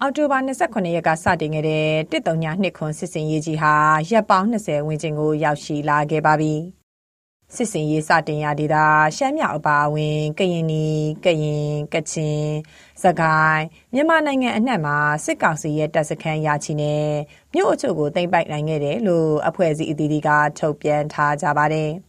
အော်တိုဘာ29ရက်ကစတင်ခဲ့တဲ့တစ်တုံညာနှစ်ခွန်စစ်စင်ရေးကြီးဟာရပ်ပေါင်း 20 ဝန်းကျင်ကို ရောက်ရှိလာခဲ့ပါပြီ။စစ်စင်ရေးစတင်ရာဒေသ ရှမ်းမြောက်အပါအဝင် ကရင်နီကရင်ကချင်စကိုင်းမြန်မာနိုင်ငံအနှံ့မှာစစ်ကောင်စီရဲ့တပ်စခန်းရာချီနဲ့မြို့အချို့ကိုသိမ်းပိုက်နိုင်ခဲ့တယ်လို့အဖွဲ့အစည်းအသီးသီးကထုတ်ပြန်ထားကြပါတယ်။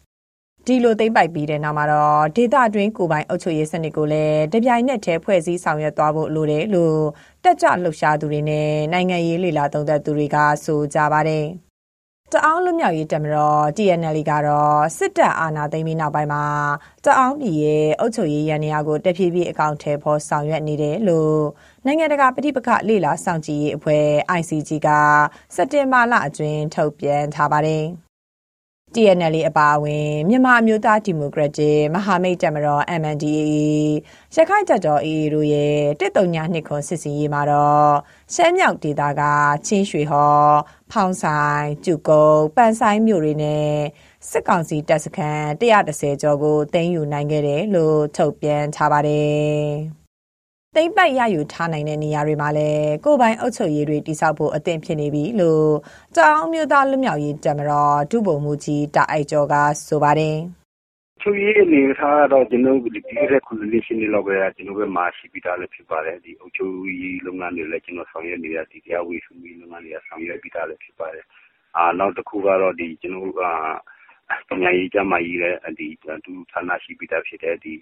ဒီလိုသိမ့်ပိုက်ပြီးတဲ့နောက်မှာတော့ဒေတာတွင်းကိုပိုင်အုပ်ချုပ်ရေးစနစ်ကိုလည်းတပြိုင်နက်တည်းဖွဲ့စည်းဆောင်ရွက်သွားဖို့လိုတယ်လို့တက်ကြလှုပ်ရှားသူတွေနဲ့နိုင်ငံရေးလေလာသုံးသပ်သူတွေကဆိုကြပါတယ်။တအောင်းလွတ်မြောက်ရေးတပ်မတော် TNL ကတော့စစ်တပ်အာဏာသိမ်းပြီးနောက်ပိုင်းမှာတအောင်းပြည်ရဲ့အုပ်ချုပ်ရေးရန်ရာကိုတဖြည်းဖြည်းအကောင့်ထဲပေါ်ဆောင်ရွက်နေတယ်လို့နိုင်ငံတကာပဋိပက္ခလေလာစောင့်ကြည့်ရေးအဖွဲ့ ICG ကစက်တင်ဘာလအတွင်းထုတ်ပြန်ထားပါတယ်။ TNL အပါအဝင်မြန်မာအမျိုးသားဒီမိုကရက်တစ်မဟာမိတ်တပ်မတော် MNDAA ရခိုင်တပ်တော် AA တို့ရဲ့တစ်တုံညာနှစ်ခွန်စစ်စင်ရေးမှာတော့ရှမ်းမြောက်ဒေသကချင်းရွှေဟော်ဖောင်းဆိုင်ကျုကုန်းပန်ဆိုင်မြို့တွေနဲ့စစ်ကောင်စီတပ်စခန်း130ကျော်ကိုသိမ်းယူနိုင်ခဲ့တယ်လို့ထုတ်ပြန်ထားပါတယ်။ သိမ့်ပိုက်ရယူထားနိုင်တဲ့နေရာတွေမှာလည်းကိုပိုင်အုပ်ချုပ်ရေးတွေတိစောက်ဖို့အသင့်ဖြစ်နေပြီလို့တောင်မျိုးသားလွတ်မြောက်ရေးတမတော်ဒုဗိုလ်မှူးကြီးတာအိုက်ကျော်ကဆိုပါတယ်။ချုပ်ရေးအနေထားတော့ကျွန်တော်ဒီဒီရက်ခုလေးရှင်းနေတော့ပဲကျွန်တော်ပဲမှာရှိပြီးသားလည်းဖြစ်ပါတယ်ဒီအုပ်ချုပ်ရေးလုပ်ငန်းတွေလည်းကျွန်တော်ဆောင်ရွက်နေရဒီတရားဝေစုရေးလုပ်ငန်းတွေဆောင်ရွက်ပြီးသားလည်းဖြစ်ပါတယ်အာနောက်တစ်ခုကတော့ဒီကျွန်တော်က ပညာရေး ကျန်းမာရေးလည်းဒီသူဌာနရှိပြီးသားဖြစ်တဲ့ဒီ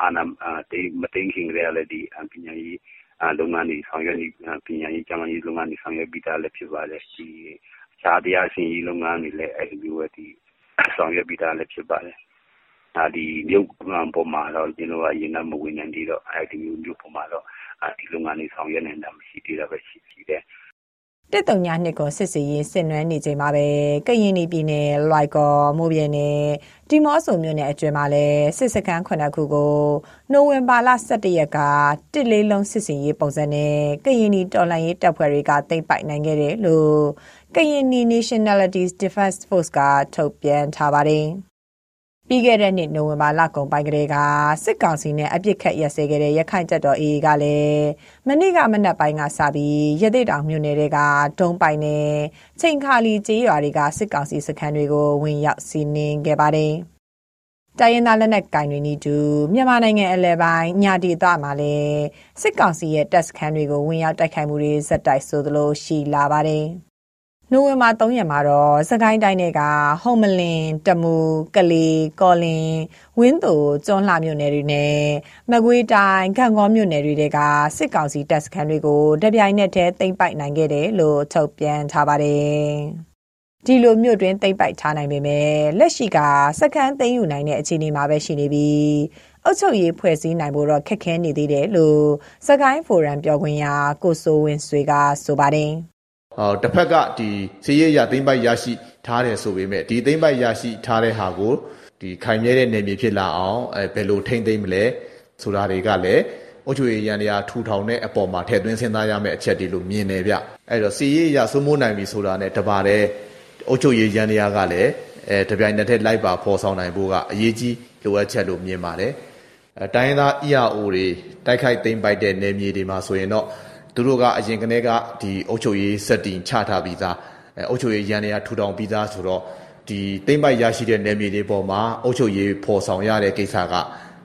အာဏာတိမသိခင်ကလေးလည်း ဒီပညာရေးလုပ်ငန်းတွေ ဆောင်ရွက်နေပညာရေး ကျန်းမာရေးလုပ်ငန်းတွေ ဆောင်ရွက်ပြီးသားလည်း ဖြစ်ပါတယ်ဒီခြားတရားစီရင်လုပ်ငန်းတွေလည်း အဲဒီလိုပဲဒီဆောင်ရွက်ပြီးသားလည်း ဖြစ်ပါတယ်အာဒီမြို့ပေါ်မှာတော့ ကျွန်တော်အရင်က မဝင်နိုင်သေးတော့အဲဒီမြို့မြို့ပေါ်မှာတော့ ဒီလုပ်ငန်းတွေ ဆောင်ရွက်နေတာ မရှိသေးတာပဲ ရှိရှိတယ် တစ်တုံညာနှစ်ကိုစစ်စီရင်ဆင်နွှဲနေချိန်မှာပဲကရင်ပြည်နယ်လွိုက်ကော်မိုးပြဲနယ်ဒီမော့ဆိုမြို့နယ်အတွင်းမှာလည်းစစ်စခန်းခုနှစ်ခုကိုနိုဝင်ဘာလ17ရက်ကတစ်လေးလုံးစစ်စီရင်ပုံစံနဲ့ကရင်ပြည်တော်လှန်ရေးတပ်ဖွဲ့တွေကတိတ်ပိုက်နိုင်ခဲ့တယ်လို့ကရင် Nationalities Defense Force ကထုတ်ပြန်ထားပါတယ်။ ပြီးခဲ့တဲ့နှစ်နိုဝင်ဘာလကုန်ပိုင်းကလေးကစစ်ကောင်စီနဲ့အပြစ်ခတ်ရက်စဲခဲ့တဲ့ရခိုင်တပ်တော် AA ကလည်းမနေ့ကမနက်ပိုင်းကစပြီးရသေးတောင်မြို့နယ်တွေကဒုံပိုင်နဲ့ချိန်ခါလီကျေးရွာတွေကစစ်ကောင်စီစခန်းတွေကိုဝင်ရောက်စီးနင်းခဲ့ပါတယ်။တိုင်းရင်းသားလက်နက်ကင်တွေနီတူမြန်မာနိုင်ငံအလဲပိုင်းညာဒေသမှာလည်းစစ်ကောင်စီရဲ့တပ်စခန်းတွေကိုဝင်ရောက်တိုက်ခိုက်မှုတွေဇက်တိုက်ဆိုသလိုရှိလာပါတယ်။ နိုဝင်ဘာ3ရက်မှာတော့စကိုင်းတိုင်းတွေကဟုံမလင်တမူကလေးကော်လင်ဝင်းသိုကျွန်းလှမြို့နယ်တွေနဲ့မကွေးတိုင်းခန့်ကောမြို့နယ်တွေကစစ်ကောင်စီတပ်စခန်းတွေကိုတပြိုင်နက်တည်းသိမ်းပိုက်နိုင်ခဲ့တယ်လို့ထုတ်ပြန်ထားပါတယ်။ဒီလိုမြို့တွင်သိမ့်ပိုက်ထားနိုင်ပေမဲ့လက်ရှိကစခန်းသိမ်းယူနိုင်တဲ့အခြေအနေမှာပဲရှိနေပြီးအုပ်ချုပ်ရေးဖွဲ့စည်းနိုင်ဖို့တော့ခက်ခဲနေသေးတယ်လို့စကိုင်းဖိုရမ်ပြောခွင့်ရကိုစိုးဝင်းဆွေကဆိုပါတယ်။ဟော တစ်ဖက်ကဒီစီးရဲရသိမ့်ပိုက်ရရှိထားတယ်ဆိုပေမဲ့ဒီသိမ့်ပိုက်ရရှိထားတဲ့ဟာကိုဒီခိုင်မြဲတဲ့နေမြေဖြစ်လာအောင်အဲဘယ်လိုထိမ့်သိမ့်မလဲဆိုတာတွေကလည်းအုတ်ချွေရန်တရားထူထောင်တဲ့အပေါ်မှာထည့်သွင်းစဉ်းစားရမယ့်အချက်တွေလို့မြင်တယ်ဗျအဲ့တော့စီရဲရစိုးမိုးနိုင်ပြီဆိုတာနဲ့တပါတဲ့အုတ်ချွေရန်တရားကလည်းအဲတပြိုင်နက်တည်းလိုက်ပါဖော်ဆောင်နိုင်ဖို့ကအရေးကြီးလိုအပ်ချက်လို့မြင်ပါတယ်အဲတိုင်းရင်းသား EAO တွေတိုက်ခိုက်သိမ့်ပိုက်တဲ့နေမြေတွေမှာဆိုရင်တော့ သူတို့ကအရင်ကတည်းကဒီအုပ်ချုပ်ရေးစက်တင်ချထားပြီးသားအဲအုပ်ချုပ်ရေးရန်ရထူထောင်ပြီးသားဆိုတော့ဒီတိမ့်ပိုက်ရရှိတဲ့နယ်မြေတွေပေါ်မှာအုပ်ချုပ်ရေးဖော်ဆောင်ရတဲ့ကိစ္စက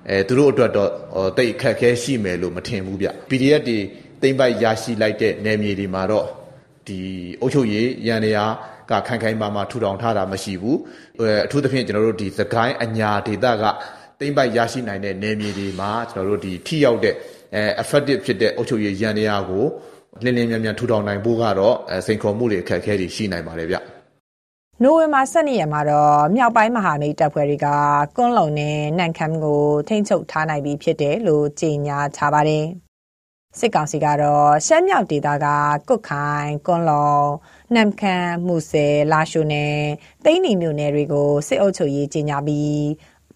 အဲသူတို့အတွက်တော့တိတ်အခက်ခဲရှိမယ်လို့မထင်ဘူးဗျ PDF တွေတိမ့်ပိုက်ရရှိလိုက်တဲ့နယ်မြေတွေမှာတော့ဒီအုပ်ချုပ်ရေးရန်ရကခိုင်ခိုင်မာမာထူထောင်ထားတာမရှိဘူးအထူးသဖြင့်ကျွန်တော်တို့ဒီသခိုင်းအညာဒေသကတိမ့်ပိုက်ရရှိနိုင်တဲ့နယ်မြေတွေမှာကျွန်တော်တို့ဒီထိရောက်တဲ့ အဲ effective ဖြစ်တဲ့အုပ်ချုပ်ရေးရန်တရားကိုလင်းလင်းမြန်မြန်ထူထောင်နိုင်ဖို့ကတော့စိန်ခေါ်မှုတွေအခက်အခဲတွေရှိနိုင်ပါတယ်ဗျနိုဝင်ဘာ12ရက်မှာတော့မြောက်ပိုင်းမဟာမိတ်တပ်ဖွဲ့တွေကကွန်းလုံနဲ့နန်ခမ်ကိုထိန်းချုပ်ထားနိုင်ပြီဖြစ်တယ်လို့ကြေညာထားပါတယ်စစ်ကောင်စီကတော့ရှမ်းမြောက်ဒေသကကုတ်ခိုင်ကွန်လုံနမ်ခမ်းမူဆယ်လာရှိုနယ်တိန်းနီမြို့နယ်တွေကိုစစ်အုပ်ချုပ်ရေးကြီးညာပြီး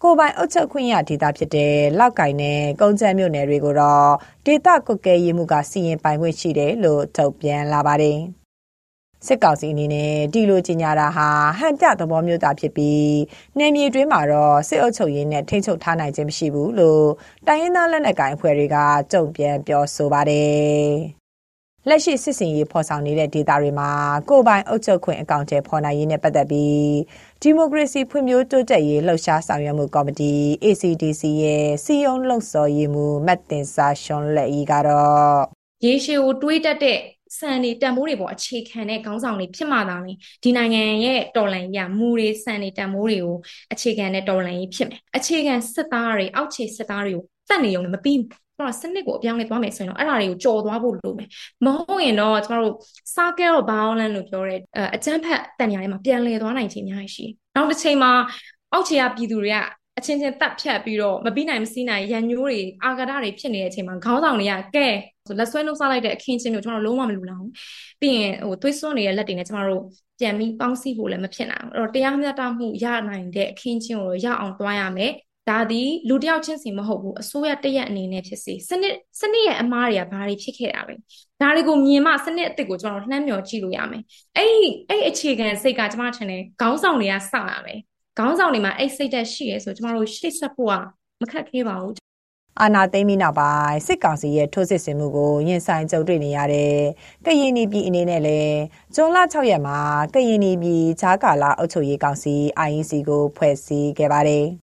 ကိုပိုင်အုပ်ချုပ်ခွင့်ရဒေသဖြစ်တဲ့လောက်ကင်နဲ့ကုန်းချမ်းမြို့နယ်တွေကိုတော့ဒေသကွက်ကဲရေးမှုကစီရင်ပိုင်ခွင့်ရှိတယ်လို့ထုတ်ပြန်လာပါတယ်။စစ်ကောင်စီအနေနဲ့ဒီလိုကြီးညာတာဟာဟန်ပြသဘောမျိုးသာဖြစ်ပြီးနယ်မြေတွင်းမှာတော့စစ်အုပ်ချုပ်ရေးနဲ့ထိန်းချုပ်ထားနိုင်ခြင်းမရှိဘူးလို့တိုင်းရင်းသားလက်နက်ကိုင်အဖွဲ့တွေကကြုံပြန်ပြောဆိုပါတယ်။ လက်ရှိစစ်စင်ရေးဖော်ဆောင်နေတဲ့ဒေသတွေမှာကိုပိုင်အုပ်ချုပ်ခွင့်အကောင့်တွေဖော်နိုင်ရေးနဲ့ပတ်သက်ပြီးဒီမိုကရေစီဖွံ့ဖြိုးတိုးတက်ရေးလှုပ်ရှားဆောင်ရွက်မှုကော်မတီ ACDC ရဲ့စီယုံလှုပ်ဆော်ရေးမှုမတ်တင်စာရှွန်လက်ဤကတော့ရေရှည်ကိုတွေးတတ်တဲ့စံတွေတန်ဖိုးတွေပေါ်အခြေခံတဲ့ခေါင်းဆောင်တွေဖြစ်မှသာလေဒီနိုင်ငံရဲ့တော်လှန်ရေးမူတွေစံတွေတန်ဖိုးတွေကိုအခြေခံတဲ့တော်လှန်ရေးဖြစ်မယ်အခြေခံစစ်သားတွေအောက်ခြေစစ်သားတွေကိုတတ်နေုံနဲ့မပြီးကျမ တို့စနစ်ကိုအပြောင်းလဲသွားမယ်ဆိုရင်တော့အဲ့ဒါတွေကိုကြော်သွားဖို့လိုမယ်မဟုတ်ရင်တော့ကျမတို့ circle of violence လို့ပြောတဲ့အကျန်းဖက်တန်ညာထဲမှာပြန်လည်သွားနိုင်ခြင်းအများကြီးရှိနောက်တစ်ချိန်မှာအောက်ခြေကပြည်သူတွေကအချင်းချင်းတက်ဖြတ်ပြီးတော့မပြီးနိုင်မစည်းနိုင်ရန်ညိုးတွေအာဃာတတွေဖြစ်နေတဲ့အချိန်မှာခေါင်းဆောင်တွေကကဲဆိုလက်ဆွဲနှုတ်ဆက်လိုက်တဲ့အခင်းချင်းကိုကျွန်တော်တို့လုံးဝမလူလောက်ဘူးပြီးရင်ဟိုသွေးစွန်းနေတဲ့လက်တွေနဲ့ကျွန်တော်တို့ပြန်ပြီးပေါင်းစည်းဖို့လည်းမဖြစ်နိုင်ဘူးအဲ့တော့တရားမျှတမှုရနိုင်တဲ့အခင်းချင်းကိုရအောင်တွားရမယ် ဒါသည်လူတယောက်ချင်းစီမဟုတ်ဘူးအစိုးရတရက်အနေနဲ့ဖြစ်စေစနစ်စနစ်ရဲ့အမားတွေကဘာတွေဖြစ်ခဲ့တာလဲဒါတွေကိုမြင်မှစနစ်အစ်စ်ကိုကျွန်တော်နှမ်းမြော်ကြည့်လို့ရမယ်အဲ့အဲ့အခြေခံစိတ်ကကျွန်မထင်တယ်ခေါင်းဆောင်တွေကစရမယ်ခေါင်းဆောင်တွေမှာအဲ့စိတ်သက်ရှိရဲဆိုကျွန်တော်တို့ရှေ့ဆက်ဖို့ကမခက်ခဲပါဘူးအာနာသိမ်းပြီးနောက်ပိုင်းစစ်ကောင်စီရဲ့ထိုးစစ်ဆင်မှုကိုရင်ဆိုင်ကြုံတွေ့နေရတဲ့ကရင်ပြည်အနေနဲ့လည်းဇွန်လ6ရက်မှာကရင်ပြည်ဂျာကာလာအုပ်ချုပ်ရေးကောင်စီ IEC ကိုဖွဲ့စည်းခဲ့ပါတယ်။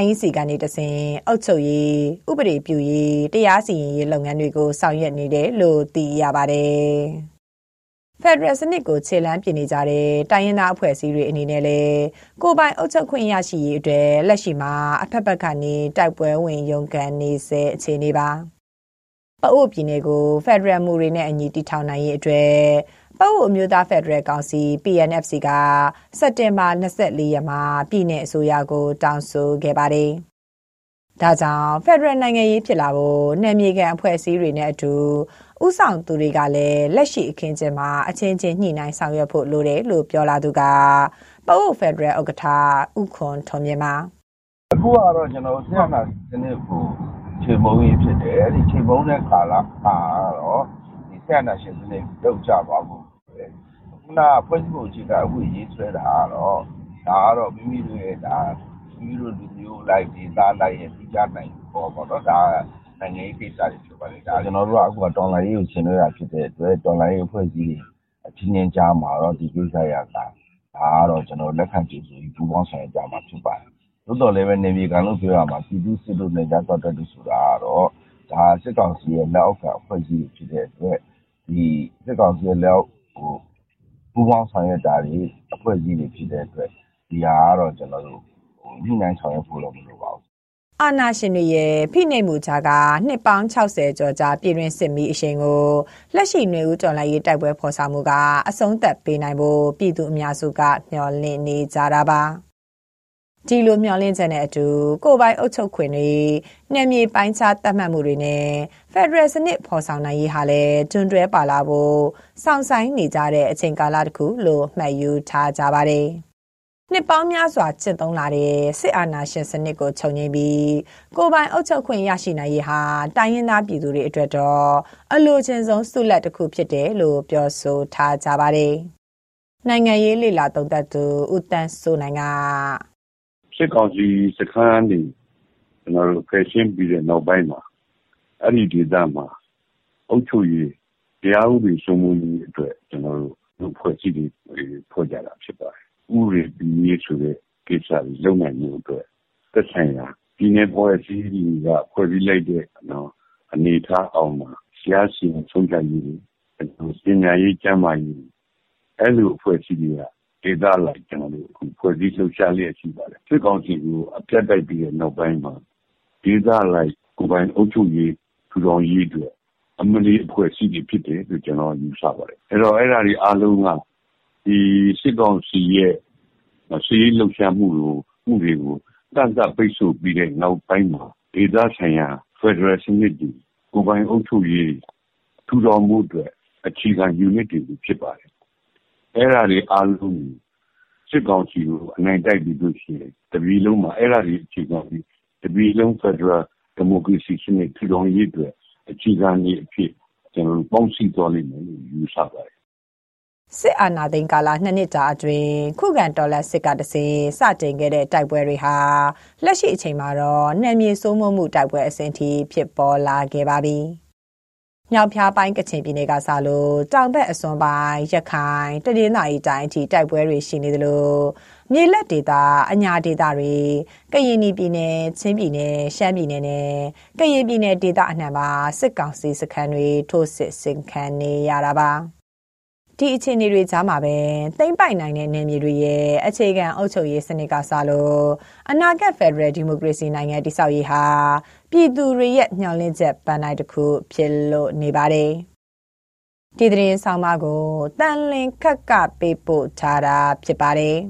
IEC ကနေတဆင်အုပ်ချုပ်ရေးဥပဒေပြုရေးတရားစီရင်ရေးလုပ်ငန်းတွေကိုဆောင်ရွက်နေတယ်လို့သိရပါတယ်။ဖက်ဒရယ်စနစ်ကိုခြေလှမ်းပြင်နေကြတဲ့တိုင်းရင်းသားအဖွဲ့အစည်းတွေအနေနဲ့လည်းကိုပိုင်အုပ်ချုပ်ခွင့်ရရှိရေးအတွက်လက်ရှိမှာအဖက်ဖက်ကနေတိုက်ပွဲဝင်ရုန်းကန်နေစေအခြေအနေပါ။ပအို့ပြည်နယ်ကိုဖက်ဒရယ်မူတွေနဲ့အညီတည်ထောင်နိုင်ရေးအတွက်ပအိုအမျိုးသားဖက်ဒရယ်ကောင်စီ PNFC ကစက်တင်ဘာ24ရက်မှာပြည်내အစိုးရကို တောင်းဆိုခဲ့ပါတယ်။ဒါကြောင့်ဖက်ဒရယ်နိုင်ငံရေးဖြစ်လာဖို့နယ်မြေခံအဖွဲ့အစည်းတွေနဲ့အတူဥဆောင်သူတွေကလည်းလက်ရှိအခင်းကျင်းမှာအချင်းချင်းညှိနှိုင်းဆောင်ရွက်ဖို့လိုတယ်လို့ပြောလာသူကပအိုဖက်ဒရယ်ဥက္ကဋ္ဌဥခွန်ထွန်မြင့်ပါအခုကတော့ကျွန်တော်ဆရာနာစနစ်ကိုချိန်မုံကြီးဖြစ်တယ်အဲ့ဒီချိန်မုံတဲ့ကာလအာ တော့ဒီဆရာနာရှင်စနစ်လောက်ကြပါဘူးခုနဖွဲ့စည်းပုံအခြေခံဥပဒေရေးဆွဲတာကတော့ဒါကတော့မိမိတို့ရဲ့ဒါမိမိတို့လူမျိုးလိုက်ဒေသလိုက်ရဲ့သိကြနိုင်ပေါ်ပေါ့နော်ဒါနိုင်ငံရေးကိစ္စတွေဖြစ်ပါတယ်ဒါကျွန်တော်တို့ကအခုကတော်လိုင်းရေးကိုရှင်းလွှဲတာဖြစ်တဲ့အတွက်တော်လိုင်းရေးအဖွဲ့အစည်းအချင်းချင်းကြားမှာတော့ဒီကိစ္စရတာဒါကတော့ကျွန်တော်လက်ခံကြည့်ဆိုပြီးပူပေါင်းဆောင်ရွက်ကြမှာဖြစ်ပါတယ်သို့တော်လည်းပဲနေပြည်တော်လို့ပြောရမှာပြည်သူစစ်တို့နဲ့ကြားတော်တဲ့ဆိုတာကတော့ဒါစစ်ကောင်စီရဲ့လက်အောက်ကအဖွဲ့အစည်းဖြစ်တဲ့အတွက် ဒီစစ်ကောင်စီရဲ့လက်အောက်ဟိုပူးပေါင်းဆောင်ရွက်တာတွေအဖွဲ့အစည်းတွေဖြစ်တဲ့အတွက်ဒီဟာကတော့ကျွန်တော်တို့ညှိနှိုင်းဆောင်ရွက်ဖို့တော့မလိုပါဘူးအာနာရှင်တွေရဲ့ဖိနှိပ်မှုကြားကနှစ်ပေါင်း60ကျော်ကြာပြည်တွင်းစစ်မီးအရှင်ကိုလက်ရှိຫນွေဦးတော်လှန်ရေးတိုက်ပွဲဖော်ဆောင်မှုကအဆုံးသတ်ပေးနိုင်ဖို့ပြည်သူအများစုကမျှော်လင့်နေကြတာပါ ဒီလိုမျှော်လင့်ချက်နဲ့အတူကိုပိုင်အုပ်ချုပ်ခွင့်တွေနယ်မြေပိုင်းခြားတတ်မှတ်မှုတွေနဲ့ဖက်ဒရယ်စနစ်ဖော်ဆောင်နိုင်ရေးဟာလည်းတွင်တွဲပါလာဖို့စောင့်ဆိုင်နေကြတဲ့အချိန်ကာလတစ်ခုလို့မှတ်ယူထားကြပါတယ်။နှစ်ပေါင်းများစွာကျင့်သုံးလာတဲ့စစ်အာဏာရှင်စနစ်ကိုခြုံငိမ့်ပြီးကိုပိုင်အုပ်ချုပ်ခွင့်ရရှိနိုင်ရေးဟာတိုင်းရင်းသားပြည်သူတွေအတွက်တော့အလိုချင်ဆုံးဆုလက်တစ်ခုဖြစ်တယ်လို့ပြောဆိုထားကြပါတယ်။နိုင်ငံရေးလေလာသုံးသပ်သူဦးတန်းစိုးနိုင်က စစ်ကောင်စီစခန်းတွေကျွန်တော်တို့ဖယ်ရှင်းပြီးတဲ့နောက်ပိုင်းမှာအဲ့ဒီဒေသမှာအုပ်ချုပ်ရေးတရားဥပဒေစိုးမိုးရေးအတွက်ကျွန်တော်တို့ဖွဲ့စည်းပြီးဖွဲ့ကြတာဖြစ်ပါတယ်။ဥပဒေပြီးရေးဆိုတဲ့ကိစ္စတွေလုပ်နိုင်မှုအတွက်သက်ဆိုင်ရာပြည်내ဖွဲ့စည်းတွေကဖွဲ့စည်းလိုက်တဲ့နော်အနေထားအောင်မှာရှားစီဆုံးဖြတ်ရေးပညာရေးကျန်းမာရေးအဲ့လိုဖွဲ့စည်းတွေက ဒေသလိုက် ကျွန်တော်တို့ ဖွဲ့စည်းလှုပ်ရှားလျက်ရှိပါတယ် စစ်ကောင်စီကို အပြတ်တိုက်ပြီးတဲ့နောက်ပိုင်းမှာ ဒေသလိုက် ကိုပိုင်အုပ်ချုပ်ရေး ထူထောင်ရေးအတွက် အမလီအဖွဲ့အစည်းတွေဖြစ်တယ်လို့ ကျွန်တော်ယူဆပါတယ် အဲ့တော့ အဲ့ဒါတွေအားလုံးက ဒီစစ်ကောင်စီရဲ့စီးလှုပ်ရှားမှုကိုမှုတွေကိုတန်တပိတ်ဆို့ပြီးတဲ့နောက်ပိုင်းမှာ ဒေသဆိုင်ရာ Federal စနစ်တွေ ကိုယ်ပိုင်အုပ်ချုပ်ရေး ထူထောင်မှုအတွက် အခြေခံ unit တွေဖြစ်ပါတယ် အဲ့ဒါတွေအားလုံးစစ်ကောင်စီကိုအနိုင်တိုက်ပြီးလို့ရှိရင်တပြည်လုံးမှာအဲ့ဒါတွေအခြေခံပြီးတပြည်လုံး Federal Democracy စနစ်ထူထောင်ရေးအတွက်အခြေခံကြီးအဖြစ်ကျွန်တော်တို့ပေါင်းစည်းသွားလိမ့်မယ်လို့ယူဆပါတယ်စစ်အာဏာသိမ်းကာလနှစ်နှစ်ကြာအတွင်းခုခံတော်လှန်စစ်ကတစေစတင်ခဲ့တဲ့တိုက်ပွဲတွေဟာလက်ရှိအချိန်မှာတော့နယ်မြေစိုးမိုးမှုတိုက်ပွဲအဆင့်ထိဖြစ်ပေါ်လာခဲ့ပါပြီ။ မြောက်ဖျားပိုင်းကချင်ပြည်နယ်ကစလို့တောင်ဘက်အစွန်ပိုင်းရခိုင်တည်င်းသာရီတိုင်းအထိတိုက်ပွဲတွေရှိနေသလိုမြေလက်ဒေသအညာဒေသတွေကရင်ပြည်နယ်ချင်းပြည်နယ်ရှမ်းပြည်နယ်နဲ့ကရင်ပြည်နယ်ဒေသအနှံ့မှာစစ်ကောင်စီစခန်းတွေထိုးစစ်ဆင်ခံနေရတာပါ။ ဒီအခြေအနေတွေကြားမှာပဲသိမ့်ပိုက်နိုင်တဲ့နယ်မြေတွေရဲ့အခြေခံအုပ်ချုပ်ရေးစနစ်ကစလို့အနာဂတ်ဖက်ဒရယ်ဒီမိုကရေစီနိုင်ငံတည်ဆောက်ရေးဟာပြည်သူတွေရဲ့ညှော်လင့်ချက်ပန်းတိုင်းတစ်ခုဖြစ်လို့နေပါတယ်။ဒီသတင်းဆောင်မကိုတန်လင်ခက်ကပေးပို့ထားတာဖြစ်ပါတယ်။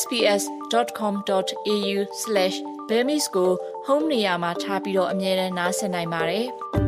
sbs.com.au/bemis ကို home နေရာမှာထားပြီးတော့အမြဲတမ်းနှာစင်နိုင်ပါတယ်။